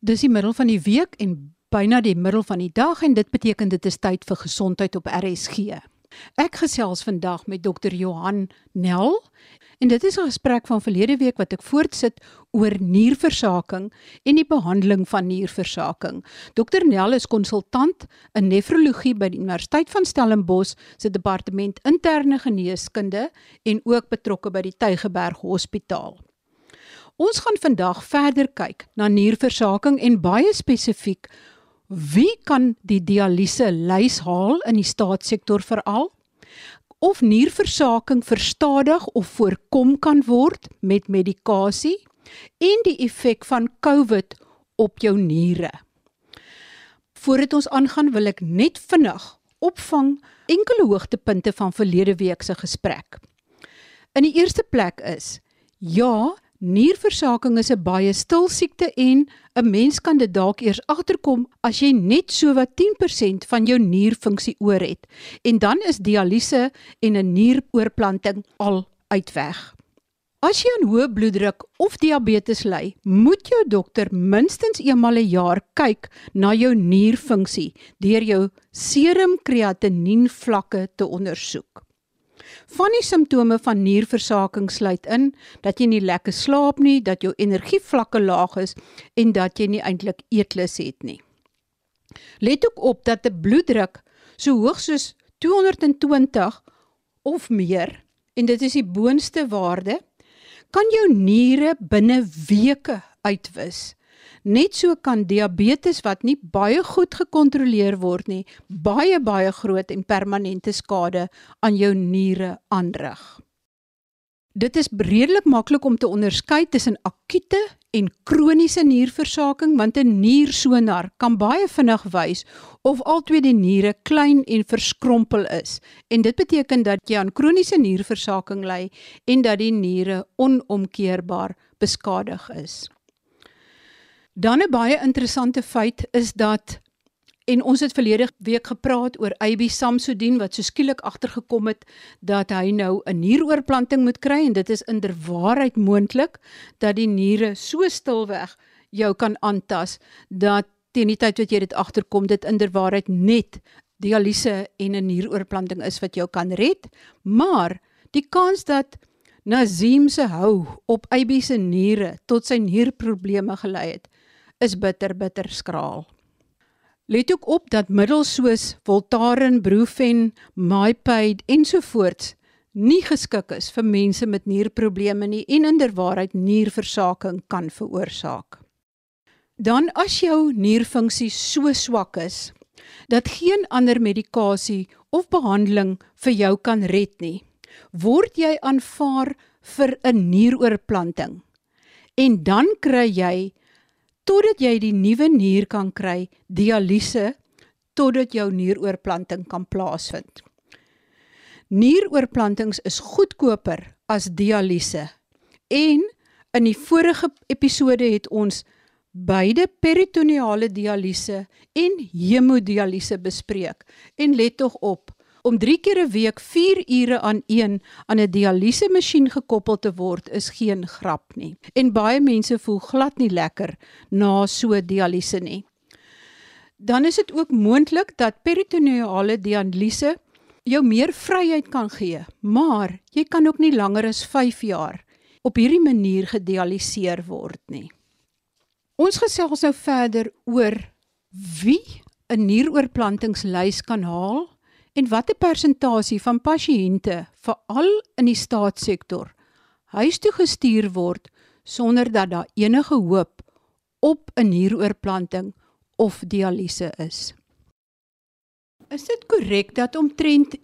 Dis die middel van die week en byna die middel van die dag en dit beteken dit is tyd vir gesondheid op RSG. Ek gesels vandag met Dr. Johan Nel en dit is 'n gesprek van verlede week wat ek voortsit oor nierversaking en die behandeling van nierversaking. Dr. Nel is konsultant in nefrologie by die Universiteit van Stellenbosch se departement interne geneeskunde en ook betrokke by die Tygerberg Hospitaal. Ons gaan vandag verder kyk na nierversaking en baie spesifiek wie kan die dialyse lys haal in die staatssektor veral of nierversaking verstadig of voorkom kan word met medikasie en die effek van COVID op jou niere. Voordat ons aangaan wil ek net vinnig opvang enkele hoogtepunte van verlede week se gesprek. In die eerste plek is ja, Nierversaking is 'n baie stil siekte en 'n mens kan dit dalk eers agterkom as jy net so wat 10% van jou nierfunksie oor het en dan is dialyse en 'n nieroorplanting al uitweg. As jy aan hoë bloeddruk of diabetes ly, moet jou dokter minstens eenmal 'n jaar kyk na jou nierfunksie deur jou serum kreatinien vlakke te ondersoek. Van die simptome van nierversaking sluit in dat jy nie lekker slaap nie, dat jou energievlakke laag is en dat jy nie eintlik eetlus het nie. Let ook op dat 'n bloeddruk so hoog soos 220 of meer en dit is die boonste waarde kan jou niere binne weke uitwis. Net so kan diabetes wat nie baie goed gekontroleer word nie, baie baie groot en permanente skade aan jou niere aanrig. Dit is redelik maklik om te onderskei tussen akute en kroniese nierversaking want 'n niersonar kan baie vinnig wys of albei die niere klein en verskrompel is en dit beteken dat jy aan kroniese nierversaking ly en dat die niere onomkeerbaar beskadig is. Dan 'n baie interessante feit is dat en ons het verlede week gepraat oor AB Samsudin wat so skielik agtergekom het dat hy nou 'n nieroorplanting moet kry en dit is inderwaarheid moontlik dat die niere so stilweg jou kan aantas dat teen die tyd wat jy dit agterkom dit inderwaarheid net dialyse en 'n nieroorplanting is wat jou kan red. Maar die kans dat Nazim se hou op AB se niere tot sy nierprobleme gelei het is bitter bitter skraal. Let ook op dat middels soos Voltaren, Brufen, MyPaid ensovoorts nie geskik is vir mense met nierprobleme nie en inderwaarheid nierversaking kan veroorsaak. Dan as jou nierfunksie so swak is dat geen ander medikasie of behandeling vir jou kan red nie, word jy aanvaar vir 'n nieroorplanting. En dan kry jy totdat jy die nuwe nier kan kry, dialyse totdat jou nieroorplanting kan plaasvind. Nieroorplantings is goedkoper as dialyse. En in die vorige episode het ons beide peritoneale dialyse en hemodialyse bespreek. En let tog op, Om 3 keer 'n week 4 ure aan een aan 'n dialyse masjien gekoppel te word is geen grap nie. En baie mense voel glad nie lekker na so dialyse nie. Dan is dit ook moontlik dat peritoneale dialyse jou meer vryheid kan gee, maar jy kan ook nie langer as 5 jaar op hierdie manier gedialiseer word nie. Ons gesels nou verder oor wie 'n nieroorplantingslys kan haal en watter persentasie van pasiënte veral in die staatssektor huis toe gestuur word sonder dat daar enige hoop op 'n nieroorplanting of dialyse is. Is dit korrek dat omtrent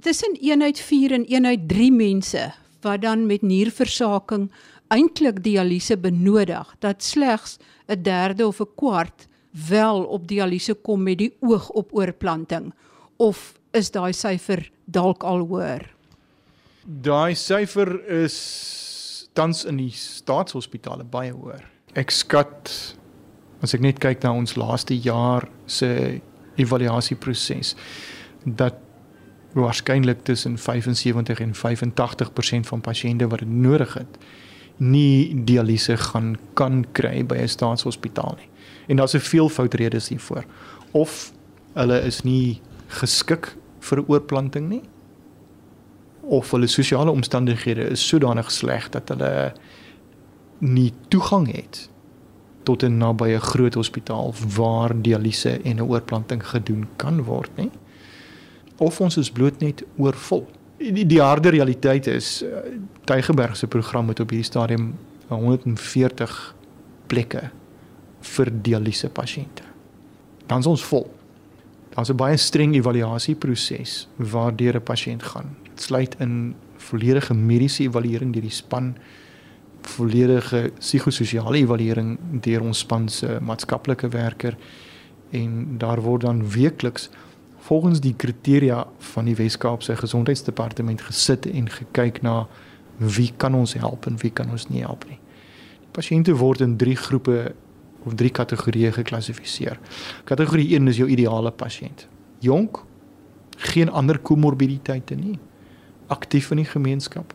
tussen 1 uit 4 en 1 uit 3 mense wat dan met nierversaking eintlik dialyse benodig, dat slegs 'n derde of 'n kwart wel op dialyse kom met die oog op oorplanting of is daai syfer dalk al hoër? Daai syfer is tans in die staatshospitale baie hoër. Ek skat as ek net kyk na ons laaste jaar se evaluasieproses dat waarskynlik tussen 75 en 85% van pasiënte wat dit nodig het nie dialyse gaan kan kry by 'n staatshospitaal nie. En daar's 'n veelvoud redes hiervoor. Of hulle is nie geskik vir oorplanting nie? Of hulle sosiale omstandighede is sodanig sleg dat hulle nie toegang het tot 'n nabye groot hospitaal waar dialyse en 'n oorplanting gedoen kan word nie? Of ons is bloot net oorvol? Die, die harde realiteit is uh, Tygerberg se program het op hierdie stadium 140 plekke vir dialyse pasiënte. Dan is ons vol daar's 'n baie streng evaluasieproses waardeur 'n pasiënt gaan dit sluit in volledige mediese evaluering deur die span volledige psigososiale evaluering deur ons span se maatskaplike werker en daar word dan weekliks volgens die kriteria van die Wes-Kaapse Gesondheidsdepartement gesit en gekyk na wie kan ons help en wie kan ons nie help nie. Die pasiënte word in 3 groepe of 3 kategorieë geklassifiseer. Kategorie 1 is jou ideale pasiënt. Jonk, geen ander komorbiditeite nie. Aktief in die gemeenskap.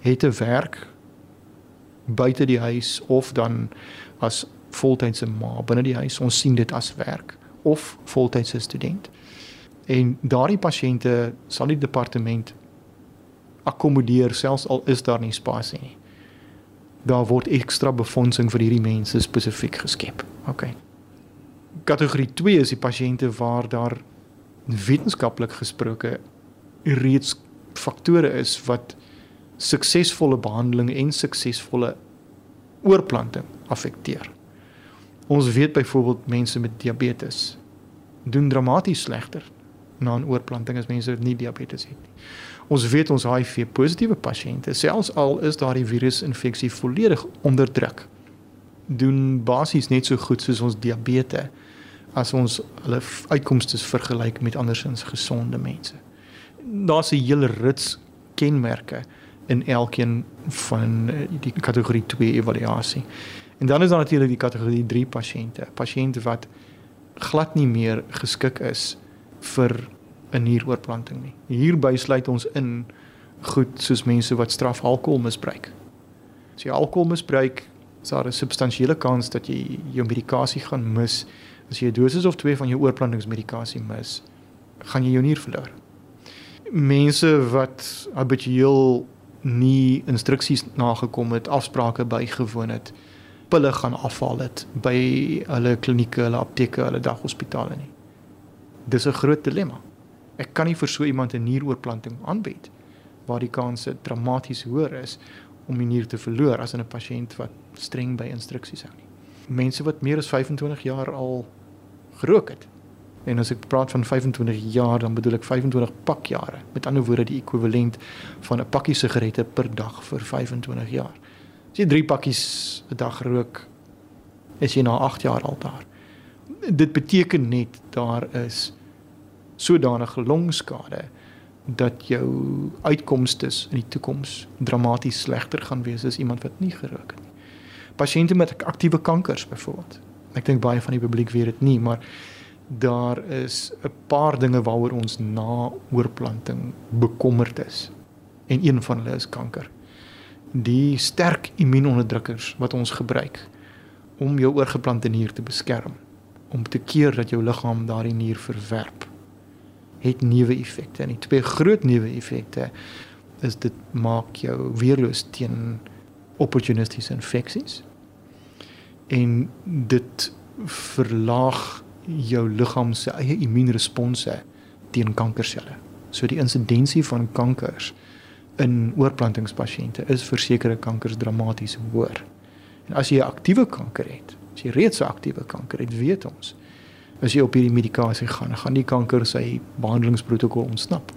Het 'n werk buite die huis of dan as voltydse ma binne die huis. Ons sien dit as werk of voltydse student. En daardie pasiënte sal die departement akkommodeer selfs al is daar nie spasie nie. Daar word ekstra befondsing vir hierdie mense spesifiek geskep. OK. Kategorie 2 is die pasiënte waar daar wetenskaplik gesproke reeds faktore is wat suksesvolle behandeling en suksesvolle oorplanting affekteer. Ons weet byvoorbeeld mense met diabetes doen dramaties slegter na 'n oorplanting as mense wat nie diabetes het nie. Ons weet ons HIV positiewe pasiënte, selfs al is daardie virusinfeksie volledig onderdruk, doen basies net so goed soos ons diabetes as ons hulle uitkomste vergelyk met andersins gesonde mense. Daar's 'n hele rits kenmerke in elkeen van eh, die kategorie 2 evaluasie. En dan is daar natuurlik die kategorie 3 pasiënte, pasiënte wat glad nie meer geskik is vir 'n nieroorplanting nie. Hierby sluit ons in goed soos mense wat straf alkohol misbruik. As jy alkohol misbruik, is daar 'n substansiële kans dat jy jou medikasie gaan mis. As jy 'n dosis of 2 van jou oorplantingsmedikasie mis, gaan jy jou nier verloor. Mense wat habitueel nie instruksies nagekom het, afsprake bygewoon het, pille gaan afhaal het by hulle klinieke, hulle apteke, hulle daghospitale nie. Dis 'n groot dilemma. Ek kan nie vir so iemand 'n nieroorplanting aanbied waar die kans dramaties hoër is om die nier te verloor as 'n pasiënt wat streng by instruksies hou nie. Mense wat meer as 25 jaar al gerook het, En as ek praat van 25 jaar, dan bedoel ek 25 pakjare. Met ander woorde die ekwivalent van 'n pakkie sigarette per dag vir 25 jaar. As jy 3 pakkies 'n dag rook, is jy na 8 jaar al daar. Dit beteken net daar is sodanige longskade dat jou uitkomste in die toekoms dramaties slegter gaan wees as iemand wat nie gerook het nie. Pasiënte met aktiewe kankers byvoorbeeld. Ek dink baie van die publiek weet dit nie, maar daar is 'n paar dinge waaroor ons na oorplanting bekommerd is. En een van hulle is kanker. Die sterk immuunonderdrukkers wat ons gebruik om jou oorgeplante nier te beskerm, om te keer dat jou liggaam daardie nier verwerp, het neeweffekte. En die twee groot neeweffekte is dit maak jou weerloos teen opportunistiese infeksies en dit verlaag jou liggaam se eie immuunresponse teen kankerselle. So die insidensie van kankers in oorplantingspasiënte is vir sekere kankers dramaties hoër. En as jy 'n aktiewe kanker het, as jy reeds 'n aktiewe kanker het, weet ons, as jy op hierdie medikasie gaan, gaan die kanker sy behandelingsprotokol ontsnap.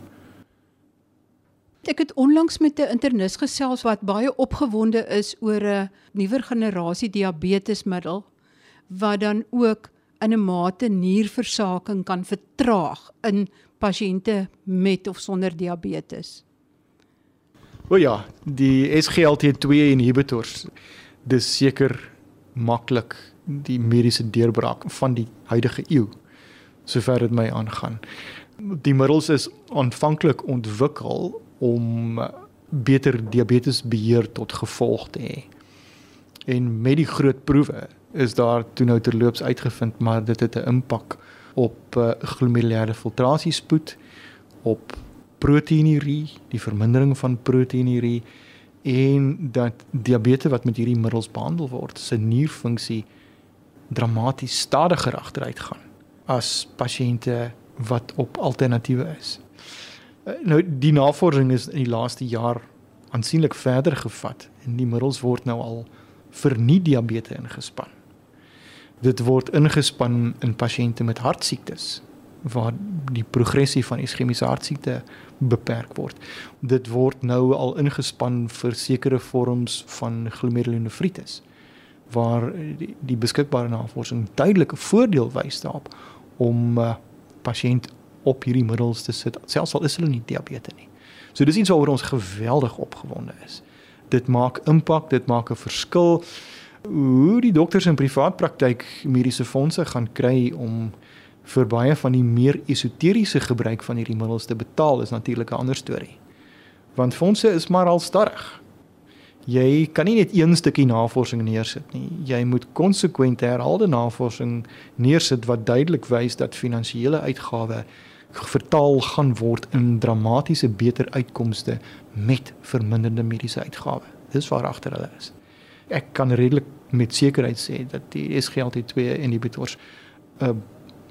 Ek het onlangs met 'n internis gesels wat baie opgewonde is oor 'n nuwer generasie diabetesmiddel wat dan ook in 'n mate nierversaking kan vertraag in pasiënte met of sonder diabetes. O ja, die SGLT2 inhibitors. Dis seker maklik die mediese deurbraak van die huidige eeu sover dit my aangaan. Die middels is aanvanklik ontwikkel om beter diabetesbeheer tot gevolg te hê. En met die groot proewe is daar toe nou terloops uitgevind maar dit het 'n impak op uh, glomerulêre filtrasiespoed, op proteinurie, die vermindering van proteinurie en dat diabetes wat met hierdie middels behandel word, se nierfunksie dramaties stadiger agteruit gaan as pasiënte wat op alternatiewe is. Eh, nou die navorsing is in die laaste jaar aansienlik verder gevat en die middels word nou al vir nie diabetes ingespan. Dit word ingespan in pasiënte met hartsiektes waar die progressie van iskemiese hartsiekte beperk word. Dit word nou al ingespan vir sekere vorms van glomerulonefritis waar die, die beskikbare navorsing duidelike voordeel wys daarop om 'n uh, pasiënt op hierdie middels te sit selfs al is hulle nie diabetes nie. So dis iets waaroor ons geweldig opgewonde is. Dit maak impak, dit maak 'n verskil hoe die dokters in privaat praktyk mediese fondse gaan kry om vir baie van die meer esoteriese gebruik van hierdie middels te betaal is natuurlik 'n ander storie. Want fondse is maar al stadig. Jy kan nie net een stukkie navorsing neersit nie. Jy moet konsekwente herhaalde navorsing neersit wat duidelik wys dat finansiële uitgawes vertaal gaan word in dramatiese beter uitkomste met verminderde mediese uitgawes. Dis waar agter hulle is. Ek kan redelik met sekerheid sê dat die SGLT2 inhibitors 'n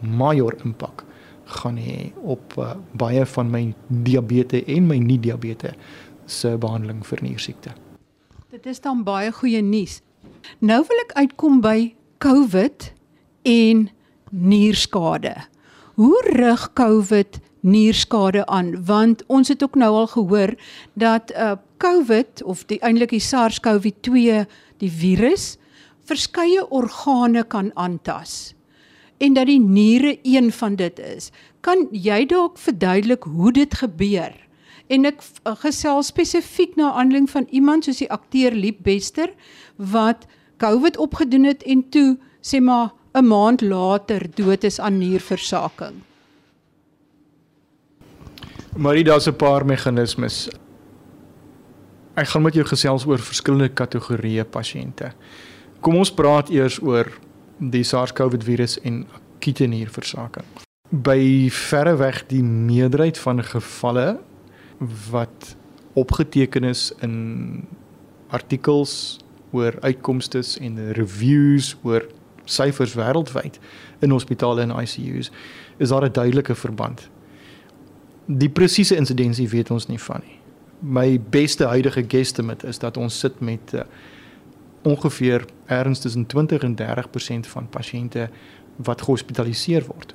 major impak gaan hê op uh, baie van my diabetes en my nie diabetes se behandeling vir niersiekte. Dit is dan baie goeie nuus. Nou wil ek uitkom by COVID en nierskade. Hoe rig COVID nierskade aan? Want ons het ook nou al gehoor dat uh COVID of die eintlik die SARS-CoV-2 die virus verskeie organe kan aantas en dat die niere een van dit is. Kan jy dalk verduidelik hoe dit gebeur? En ek uh, gesels spesifiek na aanleiding van iemand soos die akteur Liep Bester wat COVID opgedoen het en toe sê maar 'n maand later dood is aan nierversaking. Maar daar's 'n paar meganismes. Ek gaan met jou gesels oor verskillende kategorieë pasiënte. Kom ons praat eers oor die SARS-CoV virus en akute nierversaking. By verreweg die meerderheid van gevalle wat opgeteken is in artikels oor uitkomste en reviews oor syfers wêreldwyd in hospitale en ICU's is daar 'n duidelike verband. Die presiese insidensie weet ons nie van nie. My beste huidige guesstimate is dat ons sit met uh, ongeveer erns tussen 20 en 30% van pasiënte wat gehospitaliseer word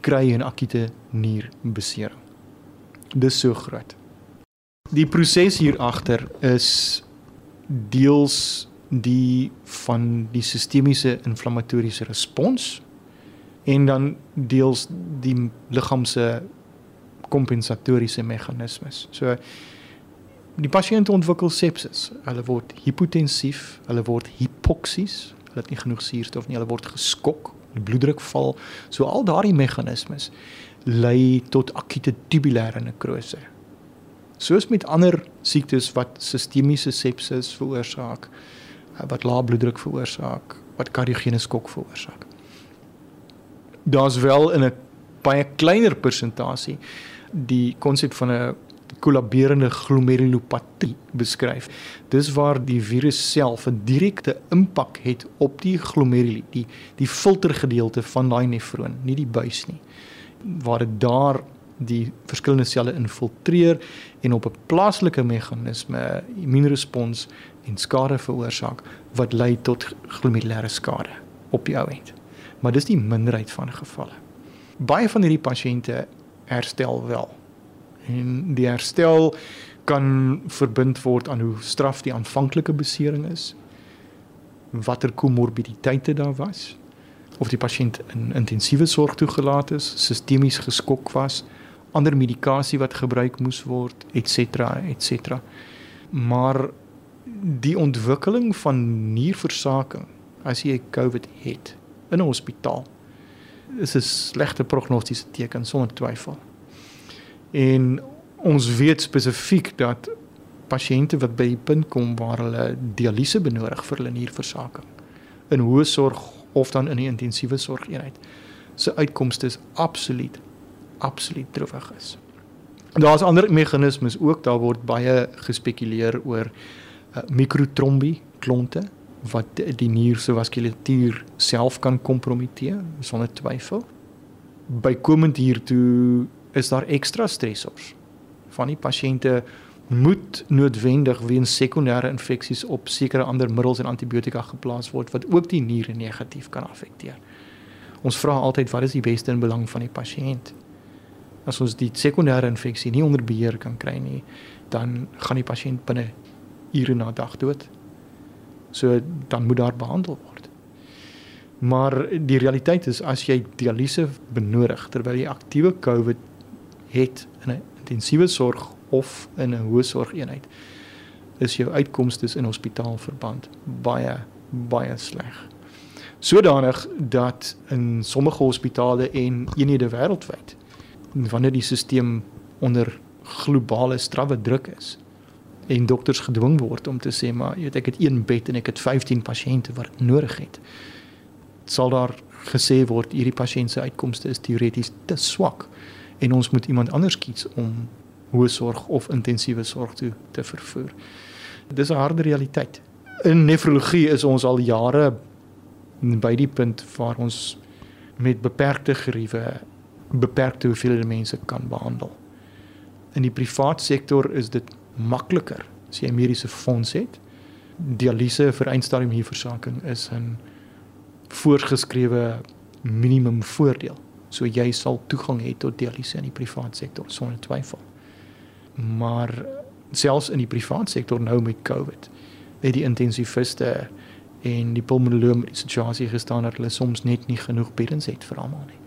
kry 'n akute nierbesering. Dis so groot. Die proses hier agter is deels die van die sistemiese inflammatoriese respons en dan deels die liggaam se kompensatoriese meganismes. So die pasiënt ontwikkel sepsis. Hulle word hipotensief, hulle word hipoksies, hulle het nie genoeg suurstof nie, hulle word geskok, die bloeddruk val. So al daardie meganismes lei tot akute tubulêre nekrose. Soos met ander siektes wat sistemiese sepsis veroorsaak, wat lae bloeddruk veroorsaak, wat kardiogene skok veroorsaak. Daar's wel in 'n baie kleiner persentasie die konsep van 'n kollaberende glomerulopatie beskryf. Dis waar die virus self 'n direkte impak het op die glomeruli, die die filtergedeelte van daai nefroon, nie die buis nie. Waar dit daar die verskillende selle infiltreer en op 'n plaaslike meganisme immuunrespons en skade veroorsaak wat lei tot glomerulêre skade op die ou end. Maar dis die minderheid van gevalle. Baie van hierdie pasiënte herstel wel. En die herstel kan verbind word aan hoe straf die aanvanklike besering is. Watter komorbiditeite daar was of die pasiënt in intensiewe sorg toegelaat is, sistemies geskok was, ander medikasie wat gebruik moes word, ens, ens. Maar die ontwikkeling van nierversaking as jy COVID het in 'n hospitaal is 'n slegte prognostiese teken sonder twyfel. En ons weet spesifiek dat pasiënte wat by die punt kom waar hulle dialyse benodig vir hulle nierversaking in hoë sorg of dan in die intensiewe sorgeenheid se uitkomste is absoluut absoluut droewig is. Daar's ander meganismes ook, daar word baie gespekuleer oor uh, mikrotrombie klonte wat die nier se vaskulatuur self kan kompromiteer sonder twyfel. Bykomend hiertoe is daar ekstra stressors. Van die pasiënte moet noodwendig weens sekondêre infeksies op sekere ander middels en antibiotika geplaas word wat ook die niere negatief kan afekteer. Ons vra altyd wat is die beste in belang van die pasiënt? as ons die sekondêre infeksie nie onder beheer kan kry nie, dan gaan die pasiënt binne ure na dag dood. So dan moet daar behandel word. Maar die realiteit is as jy dialyse benodig terwyl jy aktiewe COVID het in 'n intensiewe sorg of in 'n hoë sorgeenheid, is jou uitkomste in hospitaalverband baie baie sleg. Sodanig dat in sommige hospitale en eenhede wêreldwyd wanneer die stelsel onder globale strawwe druk is en dokters gedwing word om te sê maar jy weet ek het een bed en ek het 15 pasiënte wat nodig het sal daar gesê word hierdie pasiënt se uitkomste is teoreties te swak en ons moet iemand anders kies om hoë sorg of intensiewe sorg toe te vervoer. Dis 'n harde realiteit. In nefrologie is ons al jare by die punt waar ons met beperkte geriewe beperkte hoeveelhede mense kan behandel. In die privaat sektor is dit makliker as jy 'n mediese fonds het. Dialyse vir eindstadium hierversaking is 'n voorgeskrewe minimum voordeel. So jy sal toegang hê tot dialyse in die privaat sektor sonder twyfel. Maar selfs in die privaat sektor nou met COVID, het die intensiviste en die pulmonoloog met die situasie gestaan dat hulle soms net nie genoeg beddens het vir almal nie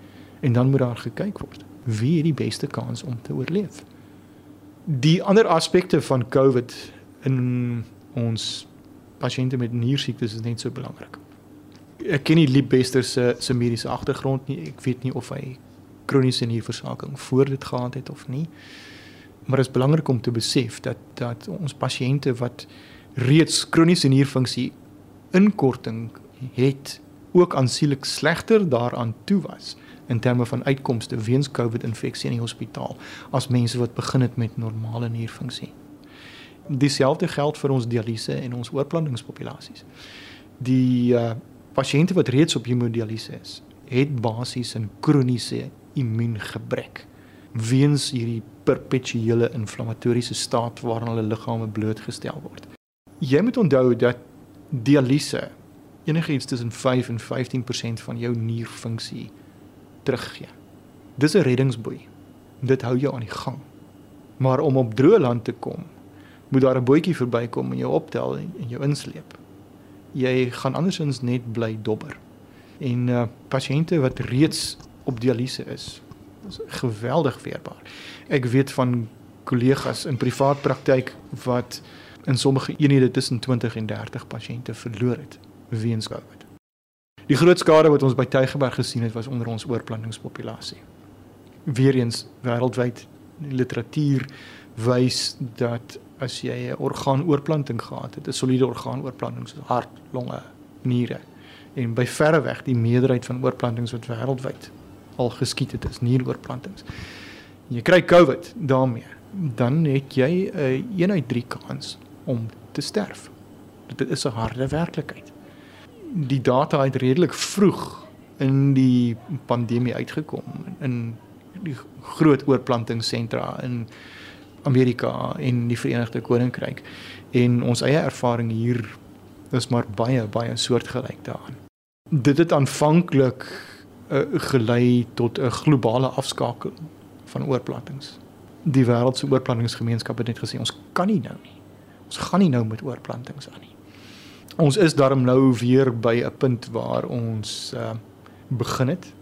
en dan moet daar gekyk word wie het die beste kans om te oorleef. Die ander aspekte van COVID in ons pasiënte met niersiektes is net so belangrik. Ek ken nie Liep Bester se se mediese agtergrond nie. Ek weet nie of hy kroniese nierversaking voor dit gehad het of nie. Maar dit is belangrik om te besef dat dat ons pasiënte wat reeds kroniese nierfunksie inkorting het ook aansienlik slegter daaraan toe was in terme van uitkomste weens COVID-infeksie in die hospitaal as mense wat begin het met normale nierfunksie. Dieselfde geld vir ons dialyse en ons oorplantingspopulasies. Die uh, pasiënte wat reeds op hemodialyse is, het basies 'n kroniese immuungebrek weens hierdie perpetuele inflammatoriese staat waaraan hulle liggame blootgestel word. Jy moet onthou dat dialyse enigiets tussen 5 en 15% van jou nierfunksie teruggee. Dis 'n reddingsboei. Dit hou jou aan die gang. Maar om op droë land te kom, moet daar 'n bootjie verbykom en jou optel en jou insleep. Jy gaan andersins net bly dobber. En uh pasiënte wat reeds op dialyse is, is geweldig weerbaar. Ek weet van kollegas in privaat praktyk wat in sommige eenhede tussen 20 en 30 pasiënte verloor het weens COVID. Die groot skade wat ons by Tygerberg gesien het was onder ons oorplantingspopulasie. Weereens wêreldwyd literatuur wys dat as jy 'n orgaanoorplanting gehad het, 'n soliede orgaanoorplanting soos hart, longe, niere en by verre weg die meerderheid van oorplantings wat wêreldwyd al geskied het is nieroorplantings. Jy kry COVID daarmee, dan het jy 'n uh, 1 uit 3 kans om te sterf. Dit is 'n harde werklikheid die data het redelik vroeg in die pandemie uitgekom in die groot oorplantingssentra in Amerika en die Verenigde Koninkryk en ons eie ervaring hier is maar baie baie soortgelyk daaraan. Dit het aanvanklik gelei tot 'n globale afskakeling van oorplantings. Die wêreldse oorplantingsgemeenskap het net gesê ons kan nie nou nie. Ons gaan nie nou met oorplantings aan nie ons is daarom nou weer by 'n punt waar ons uh, begin het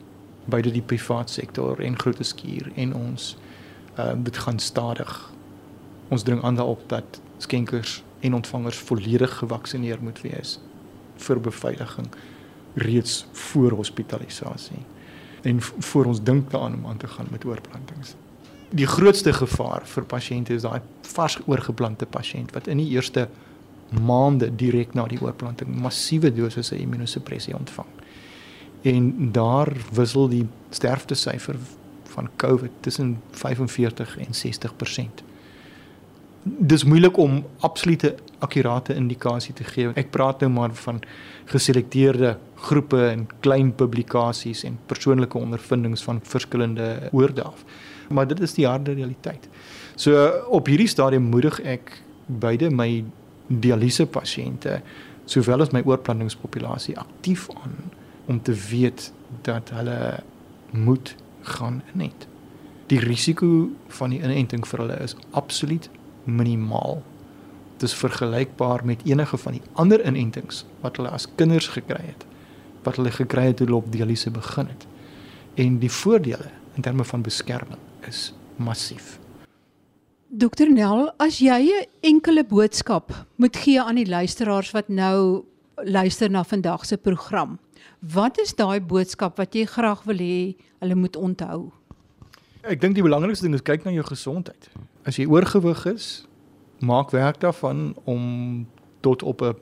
by die privaat sektor en groote skuur en ons uh, dit gaan stadig ons dring aan daarop dat skenkers en ontvangers volledig gevaksinneer moet wees vir beveiliging reeds voor hospitalisasie en voor ons dink daaraan om aan te gaan met oorplantings. Die grootste gevaar vir pasiënte is daai vars oorgeplante pasiënt wat in die eerste maande direk na die oorplanting massiewe dosisse immunosuppressie ontvang. En daar wissel die sterftesyfer van COVID tussen 45 en 60% dis moeilik om absolute akkurate indikasie te gee. Ek praat nou maar van geselekteerde groepe en klein publikasies en persoonlike ondervindings van verskillende oorde af. Maar dit is die harde realiteit. So op hierdie stadium moedig ek beide my dialyse pasiënte sowel as my oorplantingspopulasie aktief aan om te weet dat hulle moet gaan inent. Die risiko van die inenting vir hulle is absoluut minimaal. Dit is vergelykbaar met enige van die ander inentings wat hulle as kinders gekry het, wat hulle gekry het toe hulle op dialyse begin het. En die voordele in terme van beskerming is massief. Dokter Nel, as jy 'n enkele boodskap moet gee aan die luisteraars wat nou luister na vandag se program, wat is daai boodskap wat jy graag wil hê hulle moet onthou? Ek dink die belangrikste ding is kyk na jou gesondheid. As jy oorgewig is, maak werk daarvan om tot op 'n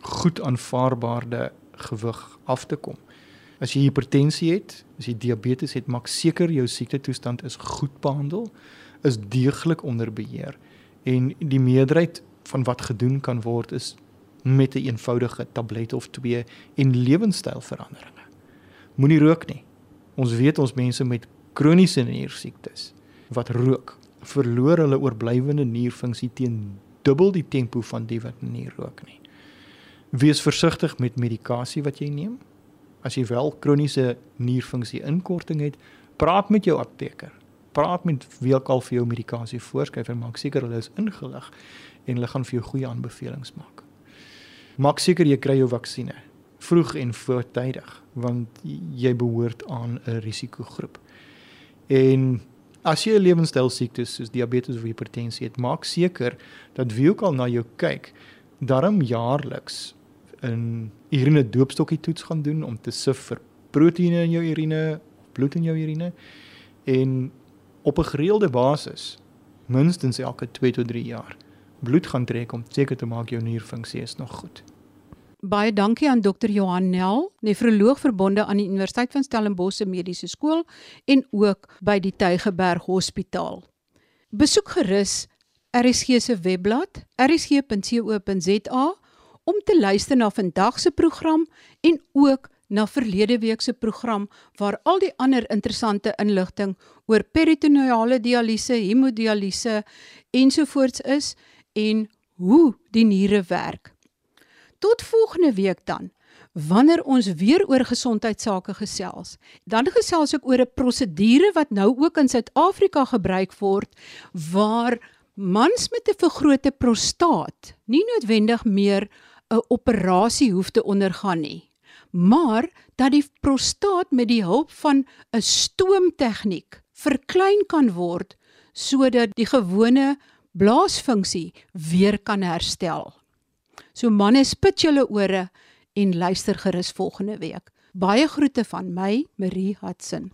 goed aanvaarbare gewig af te kom. As jy hipertensie het, as jy diabetes het, maak seker jou siektetoestand is goed behandel, is deeglik onder beheer en die meerderheid van wat gedoen kan word is met 'n een eenvoudige tablet of twee en lewenstylveranderinge. Moenie rook nie. Ons weet ons mense met kroniese niersiektes wat rook, verloor hulle oorblywende nierfunksie teen dubbel die tempo van die wat nie rook nie. Wees versigtig met medikasie wat jy neem. As jy wel kroniese nierfunksie inkorting het, praat met jou apteker. Praat met wie ook al vir jou medikasie voorskryf en maak seker hulle is ingelig en hulle gaan vir jou goeie aanbevelings maak. Maak seker jy kry jou vaksines vroeg en voortydig want jy behoort aan 'n risikogroep. En as jy 'n lewenstyl siektes soos diabetes of hipertensie het, maak seker dat wie ook al na jou kyk, darm jaarliks 'n urine doopstokkie toets gaan doen om te sif vir proteïene in jou urine bloed in jou urine en op 'n gereelde basis minstens elke 2 tot 3 jaar bloed gaan trek om seker te maak jou nierfunksie is nog goed. Baie dankie aan Dr. Johan Nel, nefroloog verbonde aan die Universiteit van Stellenbosch Mediese Skool en ook by die Tygerberg Hospitaal. Besoek gerus RSG se webblad rsg.co.za om te luister na vandag se program en ook na verlede week se program waar al die ander interessante inligting oor peritoneale dialyse, hemodialyse ensovoorts is en hoe die niere werk. Tot volgende week dan. Wanneer ons weer oor gesondheidsake gesels, dan gesels ek oor 'n prosedure wat nou ook in Suid-Afrika gebruik word waar mans met 'n vergrote prostaat nie noodwendig meer 'n operasie hoef te ondergaan nie, maar dat die prostaat met die hulp van 'n stoomtegniek verklein kan word sodat die gewone blaasfunksie weer kan herstel. So manne, spit julle ore en luister gerus volgende week. Baie groete van my, Marie Hudson.